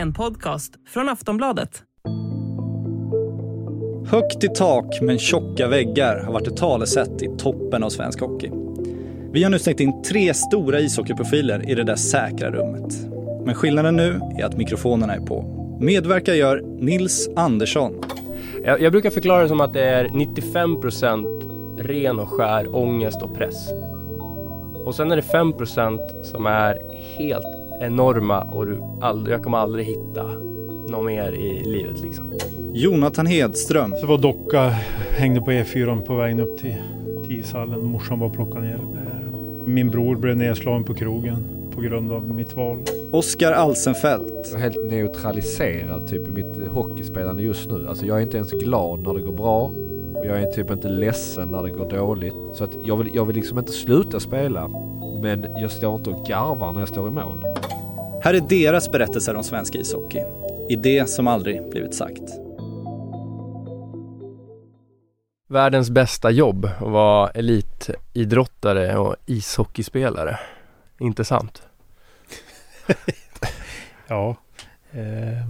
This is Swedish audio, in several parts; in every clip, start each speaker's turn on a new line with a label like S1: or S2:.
S1: En podcast från Aftonbladet.
S2: Högt i tak men tjocka väggar har varit ett talesätt i toppen av svensk hockey. Vi har nu stängt in tre stora ishockeyprofiler i det där säkra rummet. Men skillnaden nu är att mikrofonerna är på. Medverkar gör Nils Andersson.
S3: Jag, jag brukar förklara det som att det är 95% ren och skär ångest och press. Och sen är det 5% som är helt enorma och du aldrig, jag kommer aldrig hitta något mer i livet liksom.
S2: Jonathan Hedström.
S4: Så var docka, hängde på E4 på vägen upp till, till ishallen. Morsan var och plockade ner. Min bror blev nedslagen på krogen på grund av mitt val.
S2: Oskar Alsenfelt.
S5: Jag är helt neutraliserad typ i mitt hockeyspelande just nu. Alltså jag är inte ens glad när det går bra. Och jag är typ inte ledsen när det går dåligt. Så att jag vill, jag vill liksom inte sluta spela. Men jag står inte och garvar när jag står i mål.
S2: Här är deras berättelser om svensk ishockey. I det som aldrig blivit sagt.
S3: Världens bästa jobb att vara elitidrottare och ishockeyspelare. Inte sant?
S4: Ja. Eh,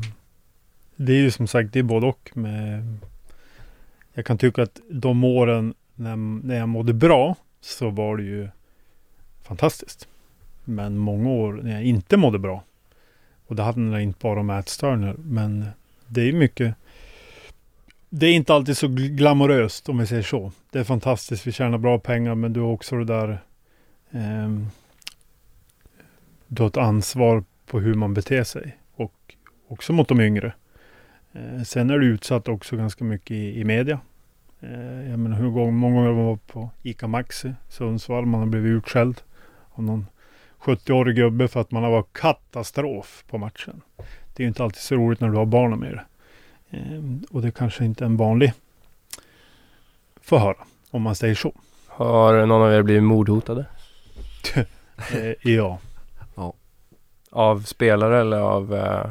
S4: det är ju som sagt, det är både och. Med, jag kan tycka att de åren när, när jag mådde bra så var det ju fantastiskt. Men många år när jag inte mådde bra. Och det handlar inte bara om ätstörningar. Men det är mycket. Det är inte alltid så glamoröst om vi säger så. Det är fantastiskt. Vi tjänar bra pengar men du har också det där. eh, du har ett ansvar på hur man beter sig. Och också mot de yngre. Eh, sen är du utsatt också ganska mycket i, i media. Eh, jag menar hur gång, många gånger man var på ICA Maxi Sundsvall. Man har blivit utskälld av någon 70-årig gubbe för att man har varit katastrof på matchen. Det är ju inte alltid så roligt när du har barnen med dig. Eh, och det kanske inte en vanlig får höra, om man säger så.
S3: Har någon av er blivit mordhotade?
S4: Eh, ja,
S3: Av spelare eller av, eh,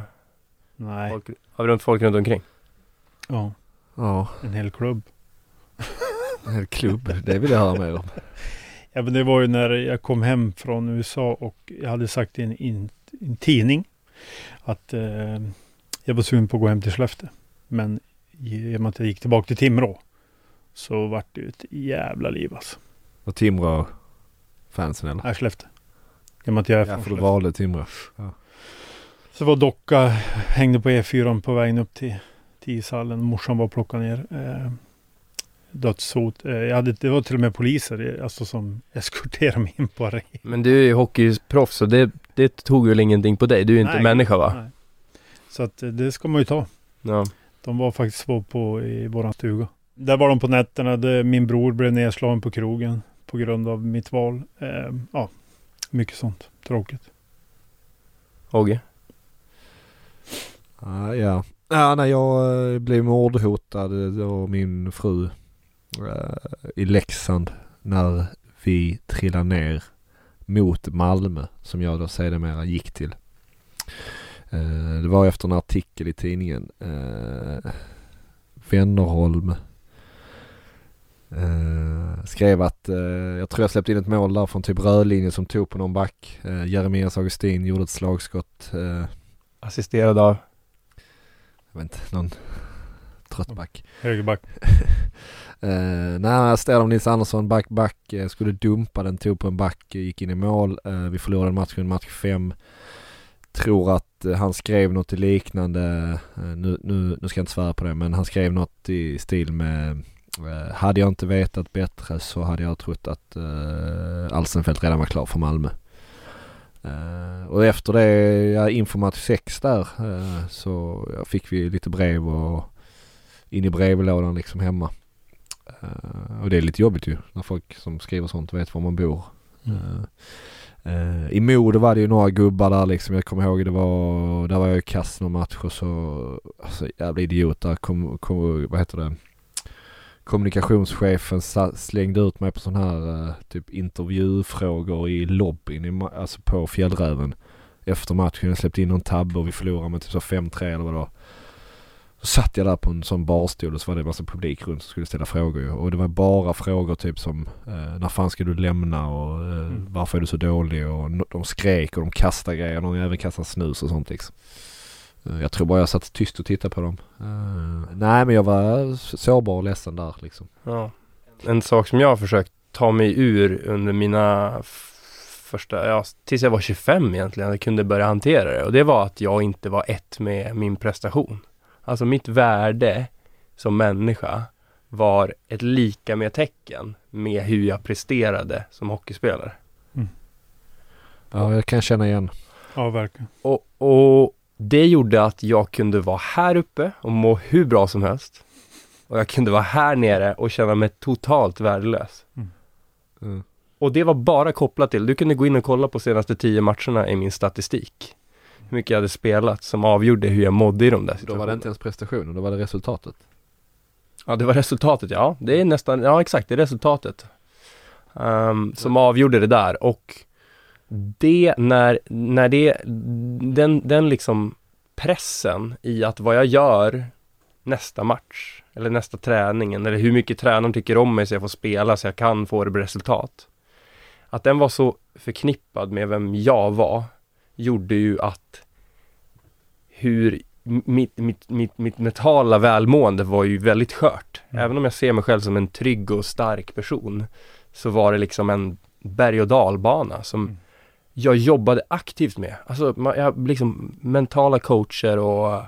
S4: nej,
S3: folk, av runt folk runt omkring?
S4: ja,
S5: Ja,
S4: en hel klubb.
S5: en hel klubb. Det vill jag höra mer om.
S4: Ja, men det var ju när jag kom hem från USA och jag hade sagt i en, i en, tidning att eh, jag var sugen på att gå hem till Skellefteå. Men i och med att jag gick tillbaka till Timrå så vart det ett jävla liv alltså.
S5: Och Timrå fansen eller?
S4: Här Skellefteå. I och med att jag är
S5: Ja,
S4: från
S5: för du
S4: Skellefteå.
S5: valde Timrå.
S4: Så var docka, hängde på E4 på vägen upp till, till ishallen. Morsan var och plockade ner. Eh, dödshot. Eh, jag hade, det var till och med poliser eh, alltså, som eskorterade mig in på arenan.
S3: Men du är ju hockeyproffs så det, det tog väl ingenting på dig? Du är ju inte
S4: Nej,
S3: människa va?
S4: nej. Så att eh, det ska man ju ta.
S3: Ja.
S4: De var faktiskt på, på i våran stuga. Där var de på nätterna. Det, min bror blev nedslagen på krogen på grund av mitt val. Eh, ja, mycket sånt. Tråkigt.
S3: Ogge?
S5: Ah, ja. ja, när jag blev mordhotad då min fru i Leksand när vi trillade ner mot Malmö som jag då sedermera gick till. Eh, det var efter en artikel i tidningen. Eh, Wennerholm eh, skrev att eh, jag tror jag släppte in ett mål där från typ rödlinje som tog på någon back. Eh, Jeremias Augustin gjorde ett slagskott. Eh,
S3: Assisterad av?
S5: jag vet inte, någon trött back.
S4: Högerback.
S5: Uh, nej, jag Nils Andersson, back, back, uh, skulle dumpa den, tog på en back, eh, gick in i mål. Uh, vi förlorade matchen, match fem. Tror att uh, han skrev något liknande, nu, nu, nu ska jag inte svära på det, men han skrev något i stil med hade jag inte vetat bättre så hade jag trott att uh, Alsenfelt redan var klar för Malmö. Uh, och efter det, ja, inför match 6 där, uh, så ja, fick vi lite brev och in i brevlådan liksom hemma. Eh, och det är lite jobbigt ju när folk som skriver sånt vet var man bor.
S4: Mm.
S5: Eh, I Modo var det ju några gubbar där liksom. Jag kommer ihåg det var, där var jag i kass någon match och så, alltså jävla idiot där kom, kom, vad heter det? Kommunikationschefen slängde ut mig på sån här eh, typ intervjufrågor i lobbyn, i, alltså på Fjällräven. Efter matchen, jag släppte in någon tabbe och vi förlorade med typ så 5-3 eller vad det var. Så satt jag där på en sån barstol och så var det en massa publik runt som skulle ställa frågor. Och det var bara frågor typ som eh, när fan ska du lämna och eh,
S4: Mm.
S5: varför är du så dålig och no- de skrek och de kastade grejer. Någon även kastade snus och sånt liksom. Eh, jag tror bara jag satt tyst och tittade på dem. Eh, nej men jag var sårbar och ledsen där liksom.
S3: Ja. En sak som jag har försökt ta mig ur under mina första, ja, tills jag var 25 egentligen, jag kunde börja hantera det. Och det var att jag inte var ett med min prestation. Alltså mitt värde som människa var ett lika med tecken med hur jag presterade som hockeyspelare.
S5: Ja jag kan känna igen.
S4: Ja, verkligen.
S3: Och, och det gjorde att jag kunde vara här uppe och må hur bra som helst. Och jag kunde vara här nere och känna mig totalt värdelös.
S5: Mm.
S3: Och det var bara kopplat till, du kunde gå in och kolla på senaste tio matcherna i min statistik. Hur mycket jag hade spelat som avgjorde hur jag mådde i de där
S5: Då
S3: situationerna.
S5: var det inte ens prestationen, då var det resultatet.
S3: Ja, det var resultatet, ja. Det är nästan, ja exakt, det är resultatet. Ehm, som avgjorde det där och det, när, när det, den, den liksom pressen i att vad jag gör nästa match eller nästa träningen eller hur mycket tränaren tycker om mig så jag får spela så jag kan få det resultat. Att den var så förknippad med vem jag var gjorde ju att hur mitt, mitt, mitt, mitt mentala välmående var ju väldigt skört.
S4: Mm.
S3: Även om jag ser mig själv som en trygg och stark person så var det liksom en berg och dalbana som
S4: Mm.
S3: jag jobbade aktivt med. Alltså jag liksom mentala coacher och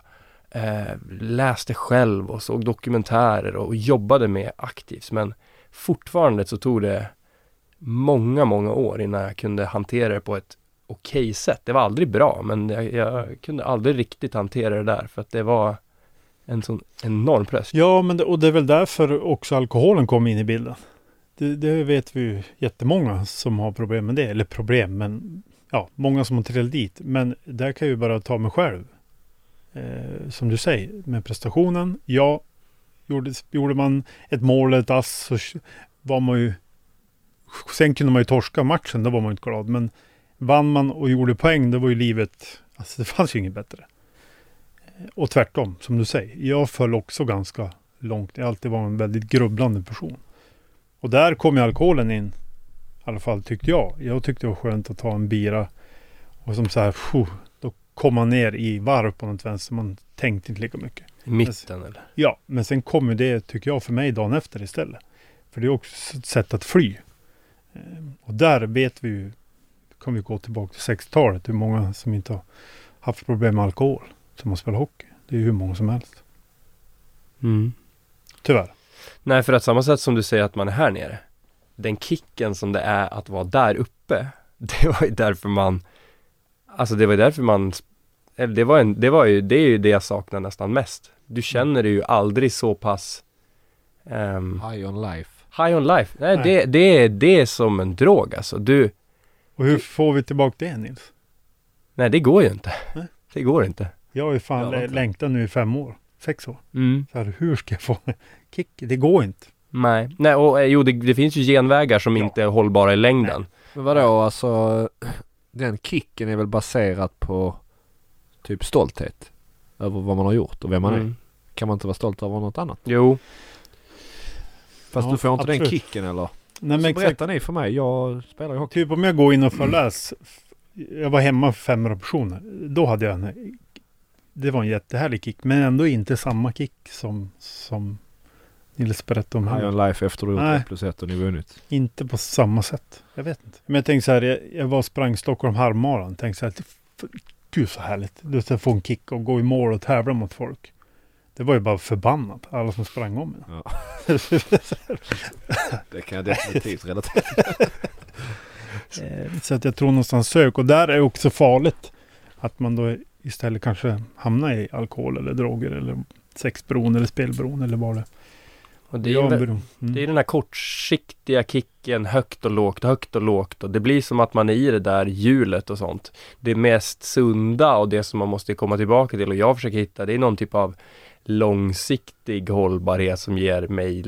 S3: eh, läste själv och såg dokumentärer och jobbade med aktivt. Men fortfarande så tog det många, många år innan jag kunde hantera det på ett okej sätt. Det var aldrig bra, men jag, jag kunde aldrig riktigt hantera det där för att det var en sån enorm press.
S4: Ja, men det, och det är väl därför också alkoholen kom in i bilden. Det, det vet vi ju jättemånga som har problem med det. Eller problem, men ja, många som har trillat dit. Men där kan jag ju bara ta mig själv. Eh, som du säger, med prestationen. Ja, gjorde, gjorde man ett mål eller ett ass så var man ju... Sen kunde man ju torska matchen, då var man ju inte glad. Men vann man och gjorde poäng, då var ju livet... Alltså det fanns ju inget bättre. Och tvärtom, som du säger. Jag föll också ganska långt. Jag har alltid varit en väldigt grubblande person. Och där kom ju alkoholen in. I alla fall tyckte jag. Jag tyckte det var skönt att ta en bira. Och som så här, phew, då kom man ner i varv på något vänster. Man tänkte inte lika mycket.
S3: I mitten eller?
S4: Ja, men sen kommer det, tycker jag, för mig dagen efter istället. För det är också ett sätt att fly. Ehm, Och där vet vi ju, kan vi gå tillbaka till 60-talet, hur många som inte har haft problem med alkohol som har spelat hockey. Det är ju hur många som helst.
S3: Mm.
S4: Tyvärr.
S3: Nej, för att samma sätt som du säger att man är här nere. Den kicken som det är att vara där uppe. Det var ju därför man Alltså det var därför man Eller det var en, det var ju, det är ju det jag saknar nästan mest. Du känner dig ju aldrig så pass ehm,
S5: High on life.
S3: High on life. Nej,
S4: Nej.
S3: Det, det, är, det är som en drog alltså. Du,
S4: Och hur får vi tillbaka det Nils?
S3: nej det går ju inte.
S4: Nej.
S3: Det går inte.
S4: Jag har ju fan
S3: Ja,
S4: längtat nu i fem år. Sex år.
S3: Mm.
S4: Så här, hur ska jag få kick? Det går inte.
S3: Nej, nej och eh, jo det, det finns ju genvägar som
S4: Ja.
S3: inte är hållbara i längden.
S5: Men vadå alltså, den kicken är väl baserad på typ stolthet över vad man har gjort och vem man är.
S3: Mm.
S5: Kan man inte vara stolt över något annat?
S3: Jo,
S5: Fast
S4: Ja,
S5: du får inte den
S4: absolut.
S5: kicken eller?
S4: Nej, men
S5: Så
S4: exakt.
S5: berätta ni för mig, jag spelar ju hockey.
S4: Typ om jag går in och föreläs. Jag var hemma för 500 personer. Då hade jag en... Det var en jättehärlig kick. Men ändå inte samma kick som, som Nils berättade om. Här.
S5: on life efter du gjort
S4: Nej.
S5: 1 plus 1 och ni vunnit.
S4: Inte på samma sätt. Jag vet inte. Men jag tänkte så här. Jag, jag var och sprang Stockholm halvmaran. Tänkte så här. Gud så härligt. Du att få en kick och gå i mål och tävla mot folk. Det var ju bara förbannat. Alla som sprang om mig.
S5: Ja. Det kan jag definitivt relatera
S4: Eh, Så att jag tror någonstans sök. Och där är också farligt. Att man då istället kanske hamnar i alkohol eller droger eller sexberoende eller spelberoende eller vad det,
S3: Och det är,
S4: Ja, mm.
S3: det är den här kortsiktiga kicken, högt och lågt, högt och lågt. Och det blir som att man är i det där hjulet och sånt. Det mest sunda och det som man måste komma tillbaka till och jag försöker hitta, det är någon typ av långsiktig hållbarhet som ger mig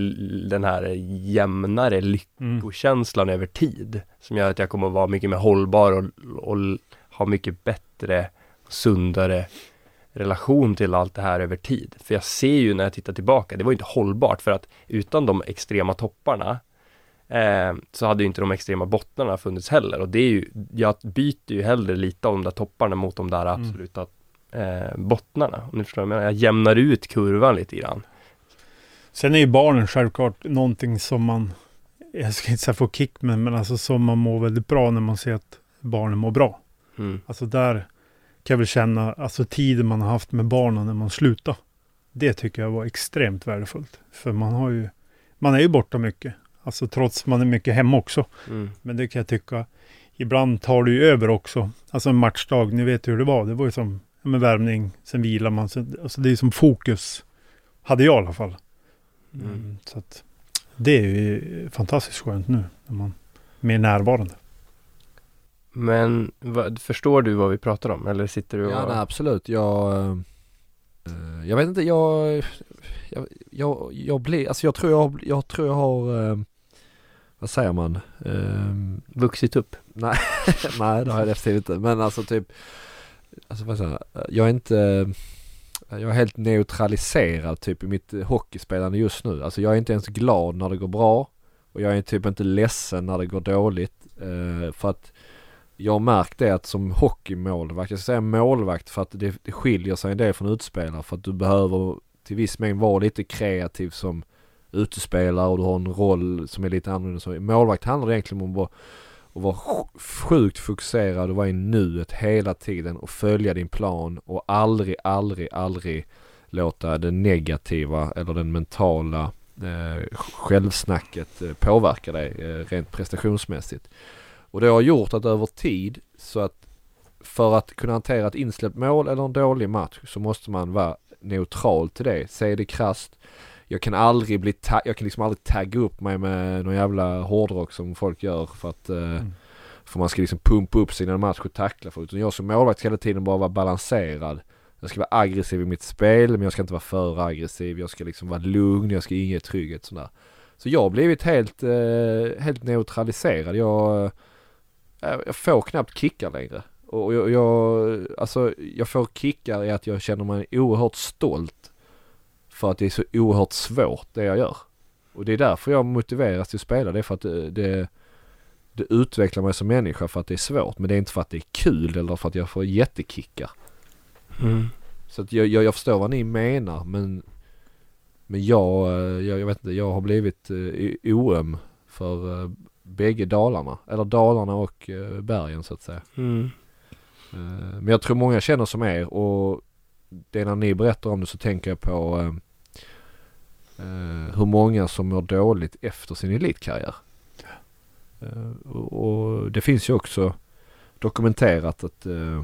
S3: den här jämnare
S4: Mm.
S3: lyckokänslan över tid. Som gör att jag kommer att vara mycket mer hållbar och, och ha mycket bättre, sundare relation till allt det här över tid. För jag ser ju när jag tittar tillbaka, det var inte hållbart för att utan de extrema topparna eh, så hade ju inte de extrema bottnarna funnits heller. Och det är ju, jag byter ju hellre lite av de där topparna mot de där
S4: Mm.
S3: Eh, bottnarna. Om ni förstår vad jag menar? Jag jämnar ut kurvan lite grann.
S4: Sen är ju barnen självklart någonting som man, jag ska inte säga få kick med, men alltså som man mår väldigt bra när man ser att barnen mår bra.
S3: Mm.
S4: Alltså där kan jag väl känna, alltså tiden man har haft med barnen när man slutar. Det tycker jag var extremt värdefullt. För man har ju, man är ju borta mycket. Alltså trots man är mycket hemma också.
S3: Mm.
S4: Men det kan jag tycka, ibland tar det ju över också. Alltså en matchdag, ni vet hur det var. Det var ju som med värmning, sen vilar man. Sen, alltså det är som fokus, hade jag i alla fall.
S3: Mm.
S4: Mm, så att det är ju fantastiskt skönt nu när man är mer närvarande.
S3: Men vad, förstår du vad vi pratar om? Eller sitter du och...
S5: Ja nej, absolut. Jag, eh, jag vet inte, jag, jag, jag, jag blir, alltså jag tror jag, jag tror jag har, eh, vad säger man? Eh,
S3: vuxit upp?
S5: nej, nej det har jag definitivt inte. Men alltså typ, alltså vad säger jag, eh, jag är inte, eh, jag är helt neutraliserad typ i mitt eh, hockeyspelande just nu. Alltså jag är inte ens glad när det går bra och jag är typ inte ledsen när det går dåligt. Eh, för att jag har märkt det att som hockeymålvakt, jag ska säga målvakt för att det, det skiljer sig en del från utspelare för att du behöver till viss mängd vara lite kreativ som utespelare och du har en roll som är lite annorlunda. Så målvakt handlar det egentligen om att och var vara sjukt fokuserad och vara i nuet hela tiden och följa din plan och aldrig, aldrig, aldrig låta det negativa eller den mentala eh, självsnacket eh, påverka dig eh, rent prestationsmässigt. Och det har gjort att över tid så att för att kunna hantera ett insläppt mål eller en dålig match så måste man vara neutral till det. Säg det krasst. Jag kan aldrig bli ta- jag kan liksom aldrig tagga upp mig med någon jävla hårdrock som folk gör för att eh, för man ska liksom pumpa upp sig innan match och tackla för utan jag som målvakt ska hela tiden bara vara balanserad. Jag ska vara aggressiv i mitt spel men jag ska inte vara för aggressiv. Jag ska liksom vara lugn, jag ska inge trygghet sådär. Så jag har blivit helt, eh, helt neutraliserad. Jag, eh, jag får knappt kickar längre. Och jag, jag, alltså, jag får kickar i att jag känner mig oerhört stolt för att det är så oerhört svårt det jag gör. Och det är därför jag motiveras till att spela. Det är för att det, det, det utvecklar mig som människa för att det är svårt. Men det är inte för att det är kul eller för att jag får jättekickar.
S3: Mm.
S5: Så att jag, jag, jag förstår vad ni menar men Men jag, eh, jag, jag vet inte, jag har blivit eh, oöm för eh, bägge Dalarna. Eller Dalarna och eh, bergen så att säga.
S3: Mm.
S5: Eh, Men jag tror många känner som er och det när ni berättar om det så tänker jag på eh, eh, hur många som mår dåligt efter sin elitkarriär. Eh, och, det finns ju också dokumenterat att eh,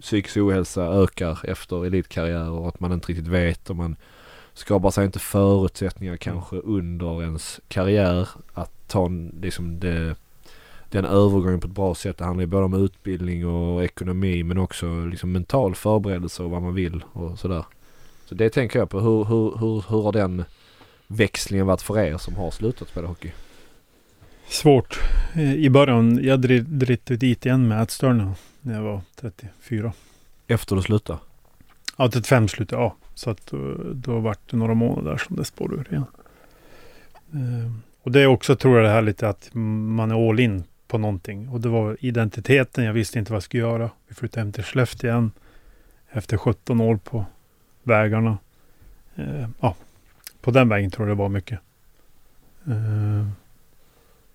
S5: psykisk ohälsa ökar efter elitkarriär och att man inte riktigt vet om man skapar sig inte förutsättningar kanske under ens karriär att ta liksom det, den övergången på ett bra sätt. Det handlar ju både om utbildning och ekonomi men också liksom mental förberedelse och vad man vill och sådär. Så det tänker jag på. Hur, hur, hur, hur har den växlingen varit för er som har slutat spela hockey?
S4: Svårt. Eh, I början, jag dri- drittade dit igen med ätstörningar när jag var 34.
S5: Efter du slutade?
S4: Ja, 35 slutade jag. Så att då, då var det några månader som det spårade ur igen. Eh, och det är också, tror jag, det här lite att man är all in på någonting. Och det var identiteten. Jag visste inte vad jag skulle göra. Vi flyttade hem till Skellefteå igen. Efter 17 år på vägarna. Eh, ja, på den vägen tror jag det var mycket. Eh,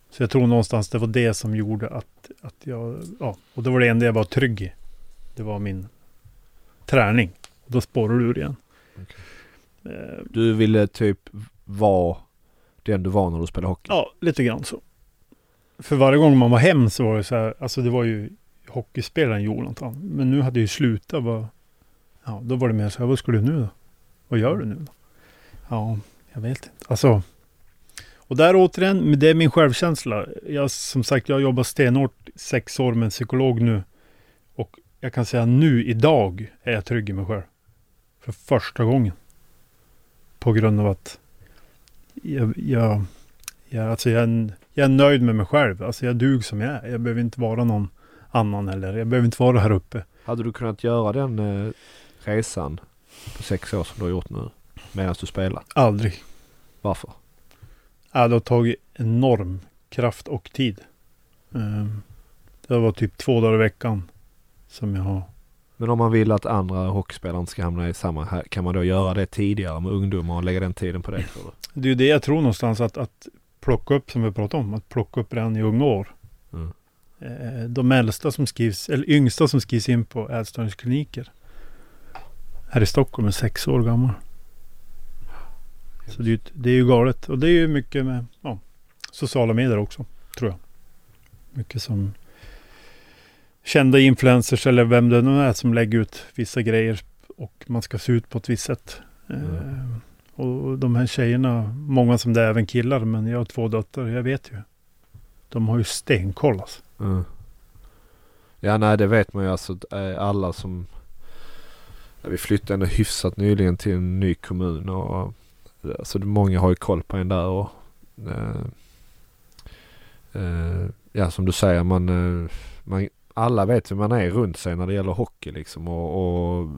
S4: så jag tror någonstans det var det som gjorde att, att jag, ja, och det var det enda jag var trygg i. Det var min träning. Och då spårar du ur igen. Eh,
S5: Du ville typ vara den du var när du spelade hockey?
S4: Ja, lite grann så. För varje gång man var hem så var det så här, alltså det var ju hockeyspelaren Jonathan. Men nu hade jag ju slutat vara, ja då var det mer så här, vad ska du nu då? Vad gör du nu då? Ja, Jag vet inte. Alltså. Och där återigen, det är min självkänsla. Jag, som sagt, jag har jobbat stenhårt sex år med en psykolog nu. Och jag kan säga nu, idag, är jag trygg i mig själv. För första gången. På grund av att jag, jag, jag, alltså jag, är, en jag är nöjd med mig själv. Alltså jag dug som jag är. Jag behöver inte vara någon annan eller jag behöver inte vara här uppe.
S5: Hade du kunnat göra den eh, resan på sex år som du har gjort nu medan du spelar?
S4: Aldrig.
S5: Varför?
S4: Ja, det har tagit enorm kraft och tid. Um, det var typ två dagar i veckan som jag har.
S5: Men om man vill att andra hockeyspelare inte ska hamna i samma här, kan man då göra det tidigare med ungdomar och lägga den tiden på det tror du?
S4: Det är ju det jag tror någonstans att, att plocka upp som vi pratade om. Att plocka upp redan i unga år.
S5: Mm.
S4: Eh, de äldsta som skrivs, eller yngsta som skrivs in på ätstörningskliniker. Här i Stockholm är sex år gammal. Så det det är ju galet. Och det är ju mycket med ja, sociala medier också, tror jag. Mycket som kända influencers eller vem det nu är som lägger ut vissa grejer och man ska se ut på ett visst sätt. Eh, och de här tjejerna, många som det är även killar, men jag har två döttrar, jag vet ju. De har ju stenkoll alltså.
S5: Mm. Ja nej det vet man ju alltså eh, alla som ja, Vi flyttade ändå hyfsat nyligen till en ny kommun och alltså många har ju koll på en där och eh, eh, Ja som du säger man, eh, man Alla vet hur man är runt sig när det gäller hockey liksom och, och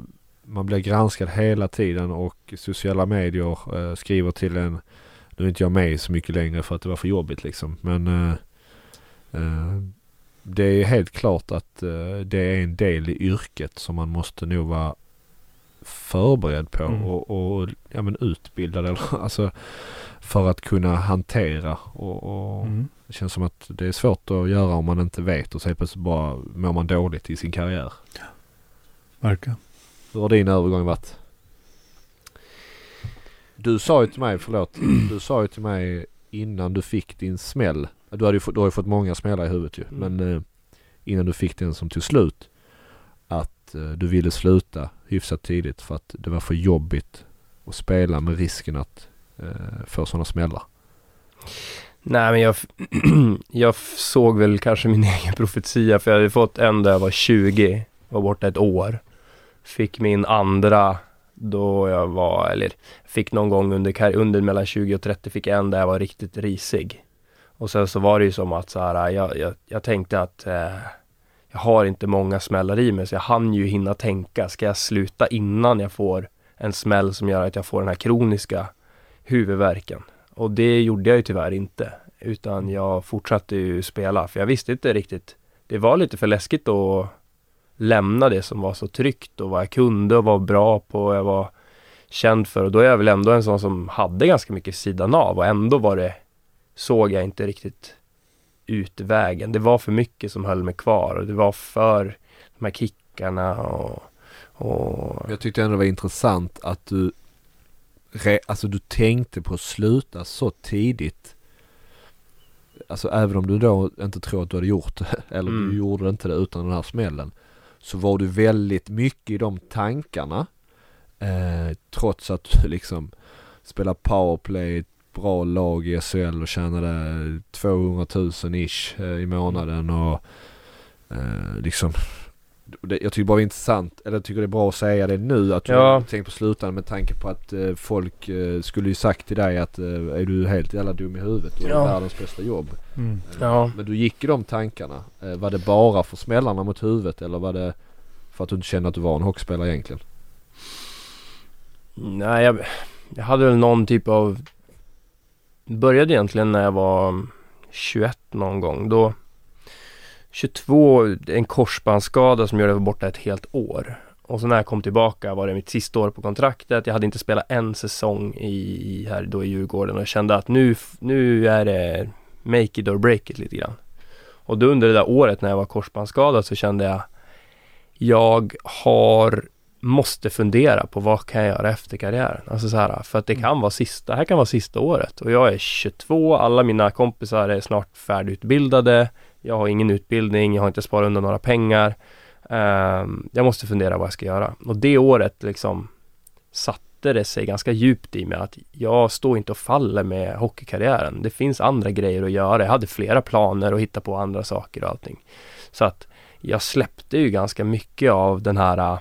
S5: man blir granskad hela tiden och sociala medier eh, skriver till en Nu är inte jag med så mycket längre för att det var för jobbigt liksom men eh, eh, det är helt klart att eh, det är en del i yrket som man måste nog vara förberedd på
S4: Mm.
S5: och, och ja, men utbildad eller alltså för att kunna hantera och, och
S4: Mm.
S5: det känns som att det är svårt att göra om man inte vet och så helt plötsligt bara mår man dåligt i sin karriär.
S4: Verkar.
S5: Hur har din övergång varit? Du sa ju till mig, förlåt, du sa ju till mig innan du fick din smäll. Du, hade ju, fått- du har ju fått många smällar i huvudet ju.
S4: Mm.
S5: Men eh, innan du fick den som tog slut. Att eh, du ville sluta hyfsat tidigt för att det var för jobbigt att spela med risken att eh, få sådana smällar.
S3: Nej men jag, jag såg väl kanske min egen profetia för jag hade fått en där jag var 20, var borta ett år. Fick min andra då jag var, eller fick någon gång under, under mellan 20 och 30 fick jag en där jag var riktigt risig. Och sen så var det ju som att så här, jag, jag, jag tänkte att eh, jag har inte många smällar i mig så jag hann ju hinna tänka, ska jag sluta innan jag får en smäll som gör att jag får den här kroniska huvudvärken? Och det gjorde jag ju tyvärr inte. Utan jag fortsatte ju spela för jag visste inte riktigt. Det var lite för läskigt att lämna det som var så tryggt och vad jag kunde och var bra på och jag var känd för. Och då är jag väl ändå en sån som hade ganska mycket sidan av och ändå var det såg jag inte riktigt utvägen. Det var för mycket som höll mig kvar och det var för de här kickarna och, och
S5: Jag tyckte ändå det var intressant att du re, Alltså du tänkte på att sluta så tidigt. Alltså även om du då inte tror att du hade gjort det. Eller
S3: Mm.
S5: du gjorde inte det utan den här smällen. Så var du väldigt mycket i de tankarna. Eh, trots att du liksom spelar powerplay i ett bra lag i SHL och tjänade 200 000 ish eh, i månaden och eh, liksom det, jag tycker bara det är intressant, eller jag tycker det är bra att säga det nu att du
S3: Ja.
S5: tänker på slutande med tanke på att eh, folk eh, skulle ju sagt till dig att eh, är du helt jävla dum i huvudet och
S3: Ja.
S5: världens bästa jobb.
S4: Mm.
S5: Eh,
S3: Ja.
S5: Men du gick i de tankarna. Eh, var det bara för smällarna mot huvudet eller var det för att du inte kände att du var en hockeyspelare egentligen?
S3: Nej, jag, jag hade väl någon typ av... Började egentligen när jag var 21 någon gång. Då 22, en korsbandsskada som gjorde att jag var borta ett helt år. Och så när jag kom tillbaka var det mitt sista år på kontraktet. Jag hade inte spelat en säsong i, här då i Djurgården och jag kände att nu, nu är det make it or break it lite grann. Och då under det där året när jag var korsbandsskadad så kände jag jag har måste fundera på vad kan jag göra efter karriären. Alltså så här, för att det kan vara sista, det här kan vara sista året och jag är 22, alla mina kompisar är snart färdigutbildade. Jag har ingen utbildning, jag har inte sparat undan några pengar. Ehm, jag måste fundera vad jag ska göra. Och det året liksom satte satte det sig ganska djupt i mig att jag står inte och faller med hockeykarriären. Det finns andra grejer att göra. Jag hade flera planer och hitta på andra saker och allting. Så att jag släppte ju ganska mycket av den här äh,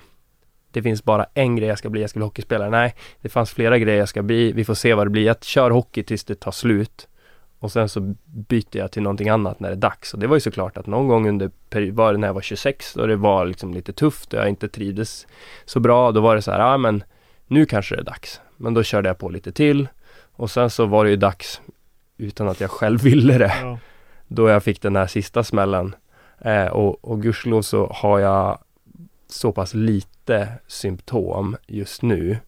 S3: det finns bara en grej jag ska bli, jag ska bli hockeyspelare. Nej, det fanns flera grejer jag ska bli. Vi får se vad det blir. Jag kör hockey tills det tar slut. Och sen så byter jag till någonting annat när det är dags. Och det var ju såklart att någon gång under var det när jag var 26 och det var liksom lite tufft och jag inte trivdes så bra. Då var det så här, ja ah, men nu kanske det är dags. Men då körde jag på lite till. Och sen så var det ju dags utan att jag själv ville det.
S4: Ja.
S3: Då jag fick den här sista smällen. Eh, och, och gudskelov så har jag så pass lite symptom just nu.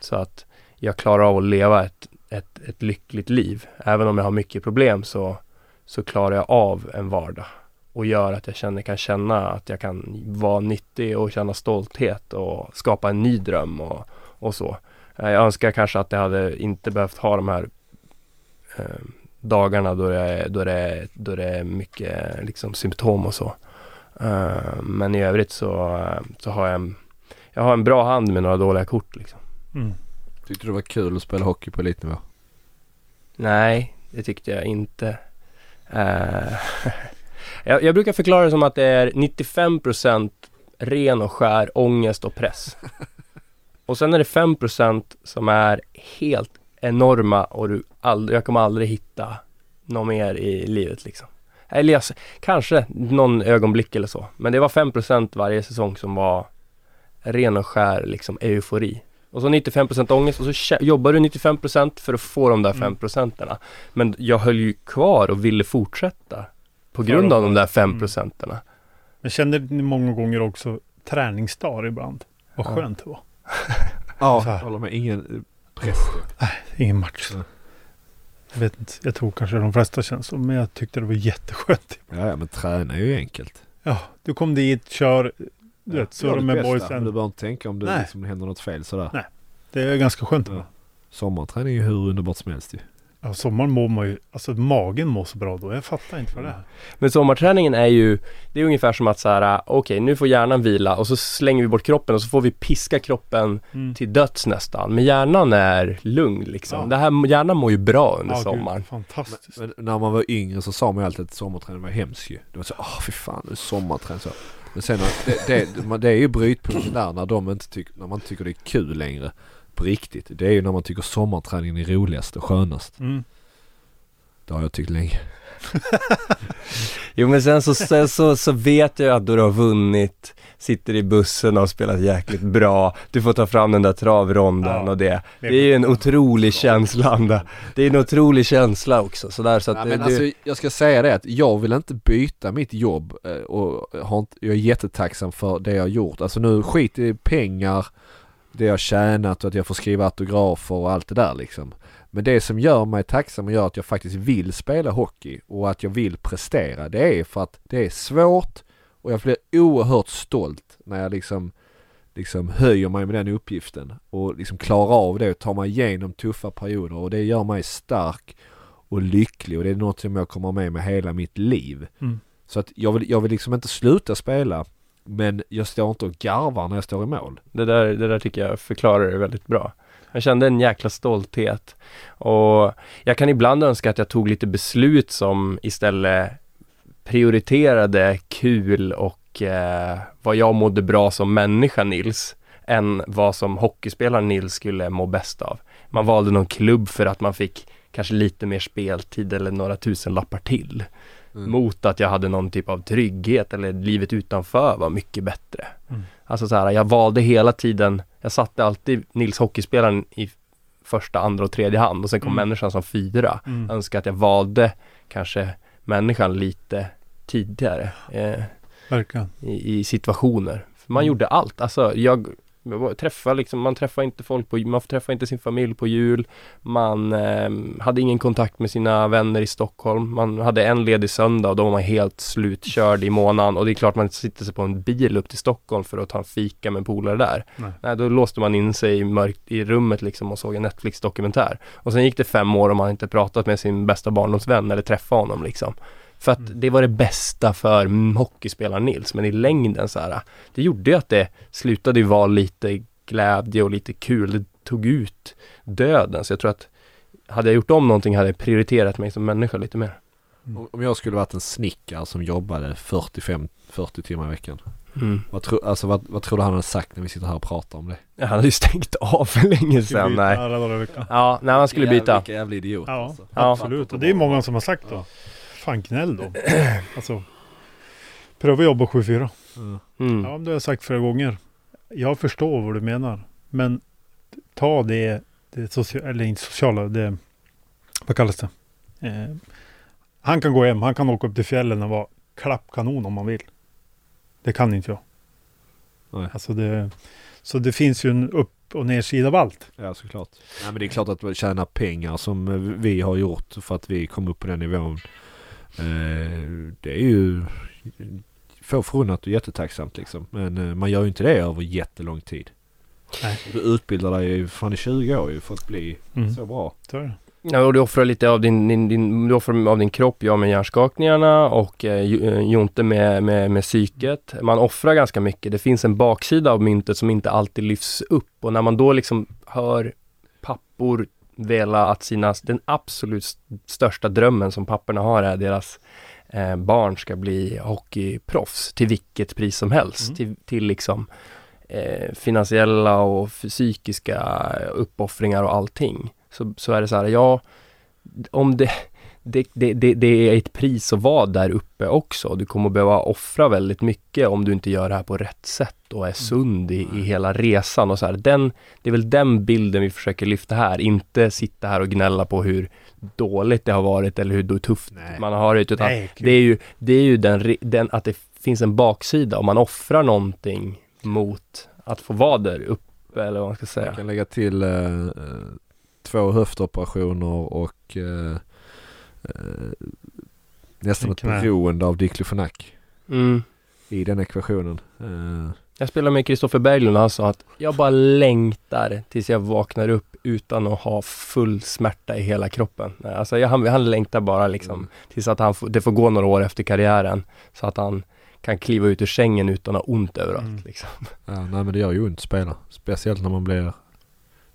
S3: Så att jag klarar av att leva ett ett, ett lyckligt liv. Även om jag har mycket problem så, så klarar jag av en vardag och gör att jag känner, kan känna att jag kan vara nyttig och känna stolthet och skapa en ny dröm och, och så. Eh, jag önskar kanske att jag hade inte behövt ha de här eh, dagarna då, jag, då, det, då det är mycket liksom, symptom och så. Uh, men i övrigt så, så har jag en, jag har en bra hand med några dåliga kort liksom.
S4: Mm.
S5: Tyckte du det var kul att spela hockey på elitnivå?
S3: Nej, det tyckte jag inte. Uh, jag, jag, brukar förklara det som att det är 95% ren och skär ångest och press. Och sen är det 5% som är helt enorma och du aldrig, jag kommer aldrig hitta något mer i livet liksom. Eller alltså, kanske någon ögonblick eller så. Men det var 5% varje säsong som var ren och skär liksom eufori. Och så 95% ångest och så jobbar du 95% för att få de där 5%. Mm. Men jag höll ju kvar och ville fortsätta. På grund av de där 5%. Mm.
S4: Men känner ni många gånger också träningsdagar ibland? Vad skönt det var.
S5: ja, jag håller med. Ingen press.
S4: Nej, ingen match. Mm. Jag vet inte, jag tror kanske de flesta känner så, men jag tyckte det var jätteskönt.
S5: Ja, ja men träna är ju enkelt.
S4: Ja, du kom dit, kör, du vet, surra med boysen.
S5: Du behöver inte tänka om det liksom händer något fel sådär.
S4: Nej, det är ganska skönt. Ja.
S5: Sommarträning är ju hur underbart som helst ju.
S4: Ja, sommaren mår man ju, alltså magen mår så bra då. Jag fattar inte vad det är.
S3: Men sommarträningen är ju, det är ungefär som att så här, okej okay, nu får hjärnan vila och så slänger vi bort kroppen och så får vi piska kroppen mm. till döds nästan. Men hjärnan är lugn liksom. Ja. Det här, hjärnan mår ju bra under ja, sommaren. Gud,
S4: fantastiskt.
S5: Men, men, när man var yngre så sa man ju alltid att sommarträning var hemskt ju. Det var så, åh fy fan, det är sommarträning så. Men sen, det, det, det är ju brytpunkten där när de inte tycker, när man inte tycker det är kul längre på riktigt. Det är ju när man tycker sommarträningen är roligast och skönast. Mm. Det har jag tyckt länge.
S3: jo men sen så, sen så, så vet jag att du har vunnit, sitter i bussen och har spelat jäkligt bra, du får ta fram den där travronden ja, och det. Det är ju en otrolig känsla, det är en otrolig känsla också sådär så att
S5: ja, men det, alltså, jag ska säga det att jag vill inte byta mitt jobb eh, och har inte, jag är jättetacksam för det jag har gjort. Alltså nu skit i pengar, det jag har tjänat och att jag får skriva autografer och allt det där liksom. Men det som gör mig tacksam och gör att jag faktiskt vill spela hockey och att jag vill prestera det är för att det är svårt och jag blir oerhört stolt när jag liksom liksom höjer mig med den uppgiften och liksom klarar av det och tar mig igenom tuffa perioder och det gör mig stark och lycklig och det är något som jag kommer med med hela mitt liv. Mm. Så att jag vill, jag vill liksom inte sluta spela men jag står inte och garvar när jag står i mål.
S3: Det där, det där tycker jag förklarar det väldigt bra. Jag kände en jäkla stolthet. Och jag kan ibland önska att jag tog lite beslut som istället prioriterade kul och eh, vad jag mådde bra som människa Nils än vad som hockeyspelaren Nils skulle må bäst av. Man valde någon klubb för att man fick kanske lite mer speltid eller några tusen lappar till. Mm. Mot att jag hade någon typ av trygghet eller livet utanför var mycket bättre. Mm. Alltså så här, jag valde hela tiden, jag satte alltid Nils hockeyspelaren i första, andra och tredje hand och sen kom mm. människan som fyra. Mm. Önskar att jag valde kanske människan lite tidigare. Eh,
S4: Verkligen.
S3: I, I, situationer. För man mm. gjorde allt. Alltså jag träffa liksom, man träffar inte folk på, man träffar inte sin familj på jul. Man eh, hade ingen kontakt med sina vänner i Stockholm. Man hade en ledig söndag och då var man helt slutkörd i månaden och det är klart man inte sitter sig på en bil upp till Stockholm för att ta en fika med polare där. Nej. Nej. då låste man in sig i mörkt i rummet liksom och såg en Netflix-dokumentär. Och sen gick det fem år och man inte pratat med sin bästa barndomsvän eller träffat honom liksom. För att mm. det var det bästa för hockeyspelaren Nils. Men i längden så här, det gjorde ju att det slutade ju vara lite glädje och lite kul. Det tog ut döden. Så jag tror att hade jag gjort om någonting hade jag prioriterat mig som människa lite mer.
S5: Om- Om jag skulle varit en snickare som jobbade 45-40 timmar i veckan.
S3: Mm.
S5: Vad, tro, alltså, vad, vad tror du han hade sagt när vi sitter här och pratar om det?
S3: Jag hade ju stängt av för länge sedan. Nej. Ja, nej han skulle byta.
S5: Vilken jävla idiot
S4: Ja,
S5: alltså.
S3: Ja.
S4: absolut. Och det är många som har sagt då. Fan gnäll då. Alltså, pröva jobba 7-4.
S5: Mm.
S3: Mm.
S4: Ja, det har jag sagt flera gånger. Jag förstår vad du menar. Men ta det, det sociala, eller inte sociala, det, vad kallas det? Eh, han kan gå hem, han kan åka upp till fjällen och vara klappkanon om han vill. Det kan inte jag.
S5: Nej.
S4: Alltså det, så det finns ju en upp och nedsida av allt.
S5: Ja såklart. Nej men det är klart att tjäna pengar som vi har gjort för att vi kom upp på den nivån. Eh, det är ju få förunnat och jättetacksamt liksom. Men eh, man gör ju inte det över jättelång tid.
S4: Nej.
S5: Du utbildar dig ju fan i 20 år ju för att bli
S4: Mm.
S5: så bra.
S4: Så.
S3: Ja, och du offrar lite av din, din, din, du offrar av din kropp, jag med hjärnskakningarna och eh, Ju- eh, Jonte med, med, med psyket. Man offrar ganska mycket. Det finns en baksida av myntet som inte alltid lyfts upp och när man då liksom hör pappor vela att sina, den absolut största drömmen som papporna har är deras eh, barn ska bli hockeyproffs till vilket pris som helst.
S4: Mm.
S3: Till, till liksom eh, finansiella och psykiska uppoffringar och allting. Så, så är det så här, ja, om det, det, det, det, det är ett pris att vara där uppe också. Du kommer att behöva offra väldigt mycket om du inte gör det här på rätt sätt och är sund i, i hela resan och så här. Den, det är väl den bilden vi försöker lyfta här, inte sitta här och gnälla på hur dåligt det har varit eller hur tufft
S5: Nej.
S3: man har varit, utan
S4: Nej,
S3: det är ju, det är ju den, den, att det finns en baksida och man offrar någonting mot att få vara där uppe eller vad man ska
S5: Jag
S3: säga.
S5: kan lägga till eh, eh, två höftoperationer och eh, eh, nästan ett beroende av diklofenac
S3: Mm.
S5: i den ekvationen. Eh,
S3: Jag spelade med Kristoffer Berglund och han sa att jag bara längtar tills jag vaknar upp utan att ha full smärta i hela kroppen. Alltså jag, han, han längtar bara liksom
S5: Mm.
S3: tills att han det får gå några år efter karriären så att han kan kliva ut ur sängen utan att ha ont överallt.
S4: Mm.
S3: Liksom.
S5: ja, nej men det gör ju ont att spela. Speciellt när man blir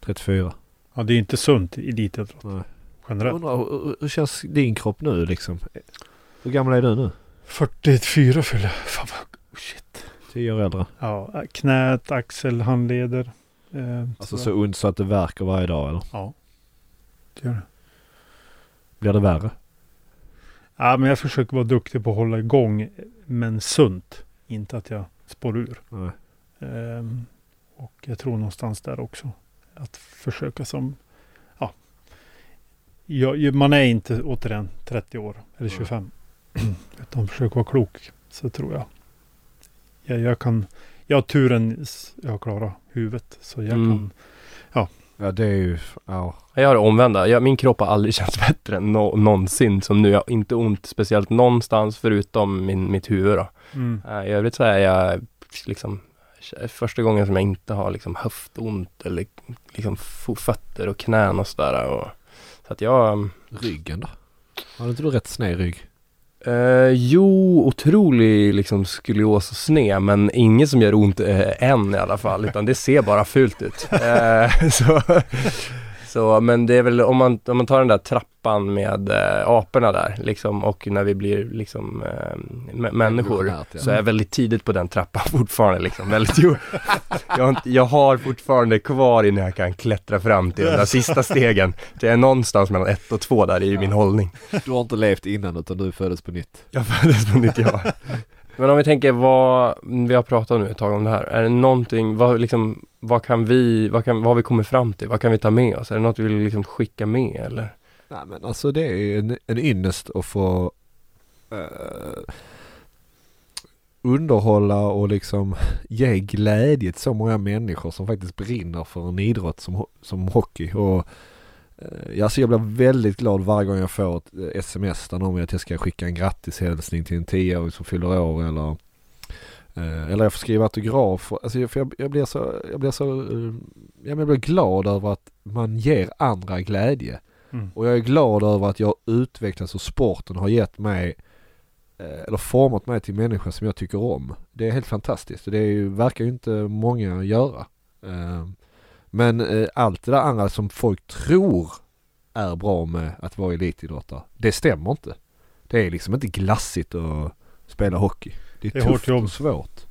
S5: 34.
S4: Ja, det är inte sunt i elitidrott
S5: Nej. Jag
S4: generellt.
S5: undrar, hur, hur känns din kropp nu liksom? Hur gammal är du nu?
S4: 44 fyller jag. Fan vad shit.
S5: 10 år äldre?
S4: Ja, knät, axel, handleder. Eh,
S5: Alltså så ont så att det verkar varje dag eller?
S4: Ja. Det gör det.
S5: Blir det värre?
S4: Ja, men jag försöker vara duktig på att hålla igång. Men sunt. Inte att jag spår ur.
S5: Nej.
S4: Ehm, och jag tror någonstans där också. Att försöka som... Ja. Jag, man är inte återigen 30 år eller
S5: Nej.
S4: 25. Utan försöka vara klok. Så tror jag. Jag, jag kan... Jag har turen. Jag har klarat huvudet. Så jag
S3: Mm.
S4: kan...
S5: Ja det är ju, ja.
S3: Jag har det omvända. Jag, min kropp har aldrig känts bättre än nå- någonsin som nu. Jag har inte ont speciellt någonstans förutom min, mitt huvud då.
S4: Mm.
S3: Eh, I övrigt så är jag liksom första gången som jag inte har liksom höftont eller liksom fötter och knän och sådär. Och, så att jag,
S5: Ryggen då? Har inte du rätt sned rygg?
S3: eh, jo, otrolig liksom skolios och sned men inget som gör ont eh, än i alla fall utan det ser bara fult ut. Eh, så, så, men det är väl om man, om man tar den där trappan med eh, aporna där liksom och när vi blir liksom m- människor
S5: ja.
S3: så är jag väldigt tidigt på den trappan fortfarande liksom. Väldigt, jag, har inte, jag har fortfarande kvar innan jag kan klättra fram till de där sista stegen. Det är någonstans mellan ett och två där i min hållning.
S5: Du har inte levt innan utan du föddes på nytt.
S3: Jag föddes på nytt, ja. Men om vi tänker vad, vi har pratat nu ett tag om det här. Är det någonting, vad, liksom, vad kan vi, vad, kan, vad har vi kommit fram till? Vad kan vi ta med oss? Är det något vi vill liksom skicka med eller?
S5: Nej men alltså det är en, en ynnest att få uh, underhålla och liksom ge glädje till så många människor som faktiskt brinner för en idrott som, som hockey. Och, uh, alltså jag blir väldigt glad varje gång jag får ett sms där någon vill att jag ska skicka en grattishälsning till en tioåring som fyller år eller eh, eller jag får skriva autograf. Alltså jag, för jag, jag blir så, jag blir så, jag blir glad över att man ger andra glädje.
S4: Mm.
S5: Och jag är glad över att jag har utvecklats och sporten har gett mig eh, eller format mig till människa som jag tycker om. Det är helt fantastiskt och det är ju, verkar ju inte många göra. Eh, Men eh, allt det där andra som folk tror är bra med att vara elitidrottare. Det stämmer inte. Det är liksom inte glassigt att spela hockey. Det är,
S4: Det är hårt
S5: tufft
S4: jobb.
S5: och svårt.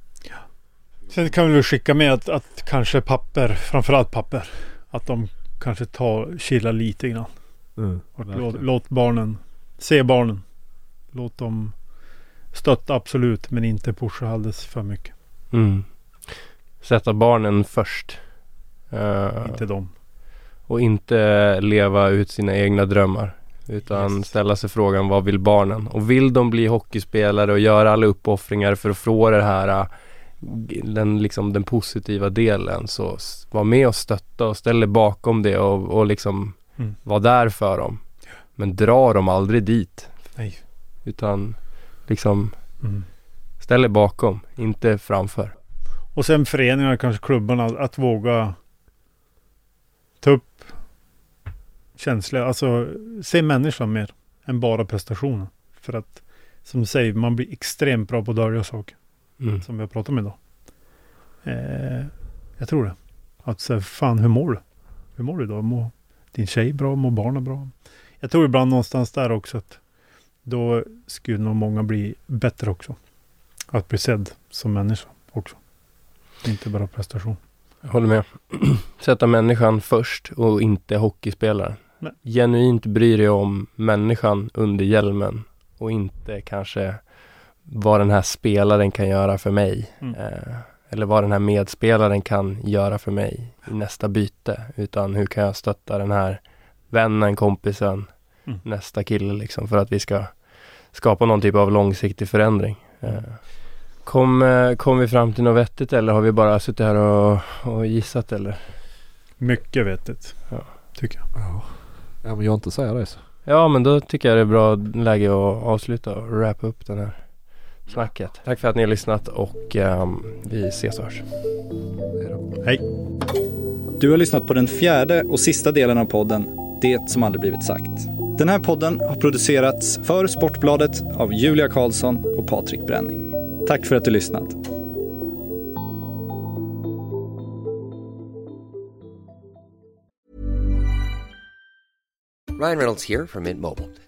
S4: Sen kan vi väl skicka med att, att kanske papper, framförallt papper, att de kanske tar, chillar lite grann.
S5: Mm,
S4: låt, låt barnen, se barnen. Låt dem stötta absolut, men inte pusha alldeles för mycket.
S3: Mm. Sätta barnen först. Eh,
S4: Inte dem.
S3: Och inte leva ut sina egna drömmar. Utan
S4: Yes.
S3: ställa sig frågan vad vill barnen? Och vill de bli hockeyspelare och göra alla uppoffringar för att få det här äh, den, liksom, den positiva delen så var med och stötta och ställ dig bakom det och, och liksom
S4: Mm.
S3: var där för dem. Men dra dem aldrig dit.
S4: Nej.
S3: Utan liksom
S4: Mm.
S3: ställ dig bakom, inte framför.
S4: Och sen föreningar, kanske klubbarna, att våga ta upp känslor. Alltså se människan mer än bara prestationen. För att som du säger, man blir extremt bra på dölja saker.
S3: Mm.
S4: Som vi har pratat om idag. Eh, jag tror det. Att säga, fan hur mår du? Hur mår du idag? Mår din tjej bra? Mår barnen bra? Jag tror ibland någonstans där också att då skulle nog många bli bättre också. Att bli sedd som människa också. Inte bara prestation.
S3: Jag håller med. Sätta människan först och inte hockeyspelaren.
S4: Nej.
S3: Genuint bry dig om människan under hjälmen och inte kanske vad den här spelaren kan göra för mig.
S4: Mm.
S3: Eh, eller vad den här medspelaren kan göra för mig i nästa byte. Utan hur kan jag stötta den här vännen, kompisen,
S4: Mm.
S3: nästa kille liksom för att vi ska skapa någon typ av långsiktig förändring. Eh, Kom, eh, kom vi fram till något vettigt eller har vi bara suttit här och, och gissat eller?
S4: Mycket vettigt.
S3: Ja.
S4: Tycker jag.
S5: Ja. ja men jag inte säger det så.
S3: Ja men då tycker jag det är bra läge att avsluta och wrappa upp den här snacket. Tack för att ni har lyssnat och ehm, vi ses och hörs.
S4: Hej.
S2: Du har lyssnat på den fjärde och sista delen av podden Det som aldrig blivit sagt. Den här podden har producerats för Sportbladet av Julia Karlsson och Patrik Bränning. Tack för att du lyssnat.
S6: Ryan Reynolds here from Mint Mobile.